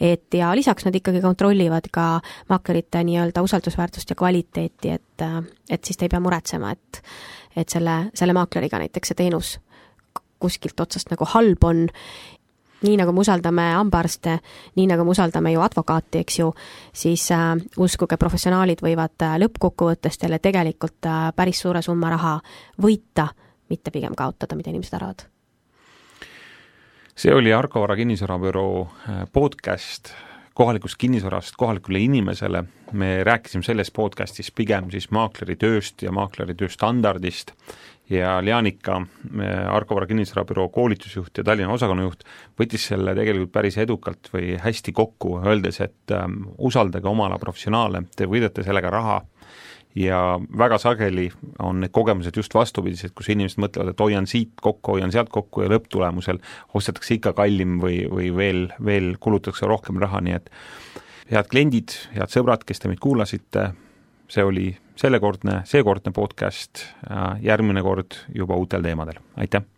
et ja lisaks nad ikkagi kontrollivad ka maaklerite nii-öelda usaldusväärsust ja kvaliteeti, et et siis te ei pea muretsema, et et selle, selle maakleriga näiteks see teenus kuskilt otsast nagu halb on nii nagu me usaldame hambaarste, nii nagu me usaldame ju advokaati, eks ju, siis äh, uskuge, professionaalid võivad äh, lõppkokkuvõttes teile tegelikult äh, päris suure summa raha võita, mitte pigem kaotada, mida inimesed arvavad. see oli Argo Vara kinnisvarabüroo äh, podcast kohalikust kinnisvarast kohalikule inimesele, me rääkisime selles podcastis pigem siis maakleri tööst ja maakleri töö standardist ja Leanika, Argo Vara kinnisvarabüroo koolitusjuht ja Tallinna osakonnajuht, võttis selle tegelikult päris edukalt või hästi kokku, öeldes, et ähm, usaldage oma ala professionaale, te võidate sellega raha ja väga sageli on need kogemused just vastupidised, kus inimesed mõtlevad, et hoian siit kokku, hoian sealt kokku ja lõpptulemusel ostetakse ikka kallim või, või veel, veel kulutatakse rohkem raha, nii et head kliendid, head sõbrad, kes te meid kuulasite, see oli sellekordne, seekordne podcast, järgmine kord juba uutel teemadel, aitäh!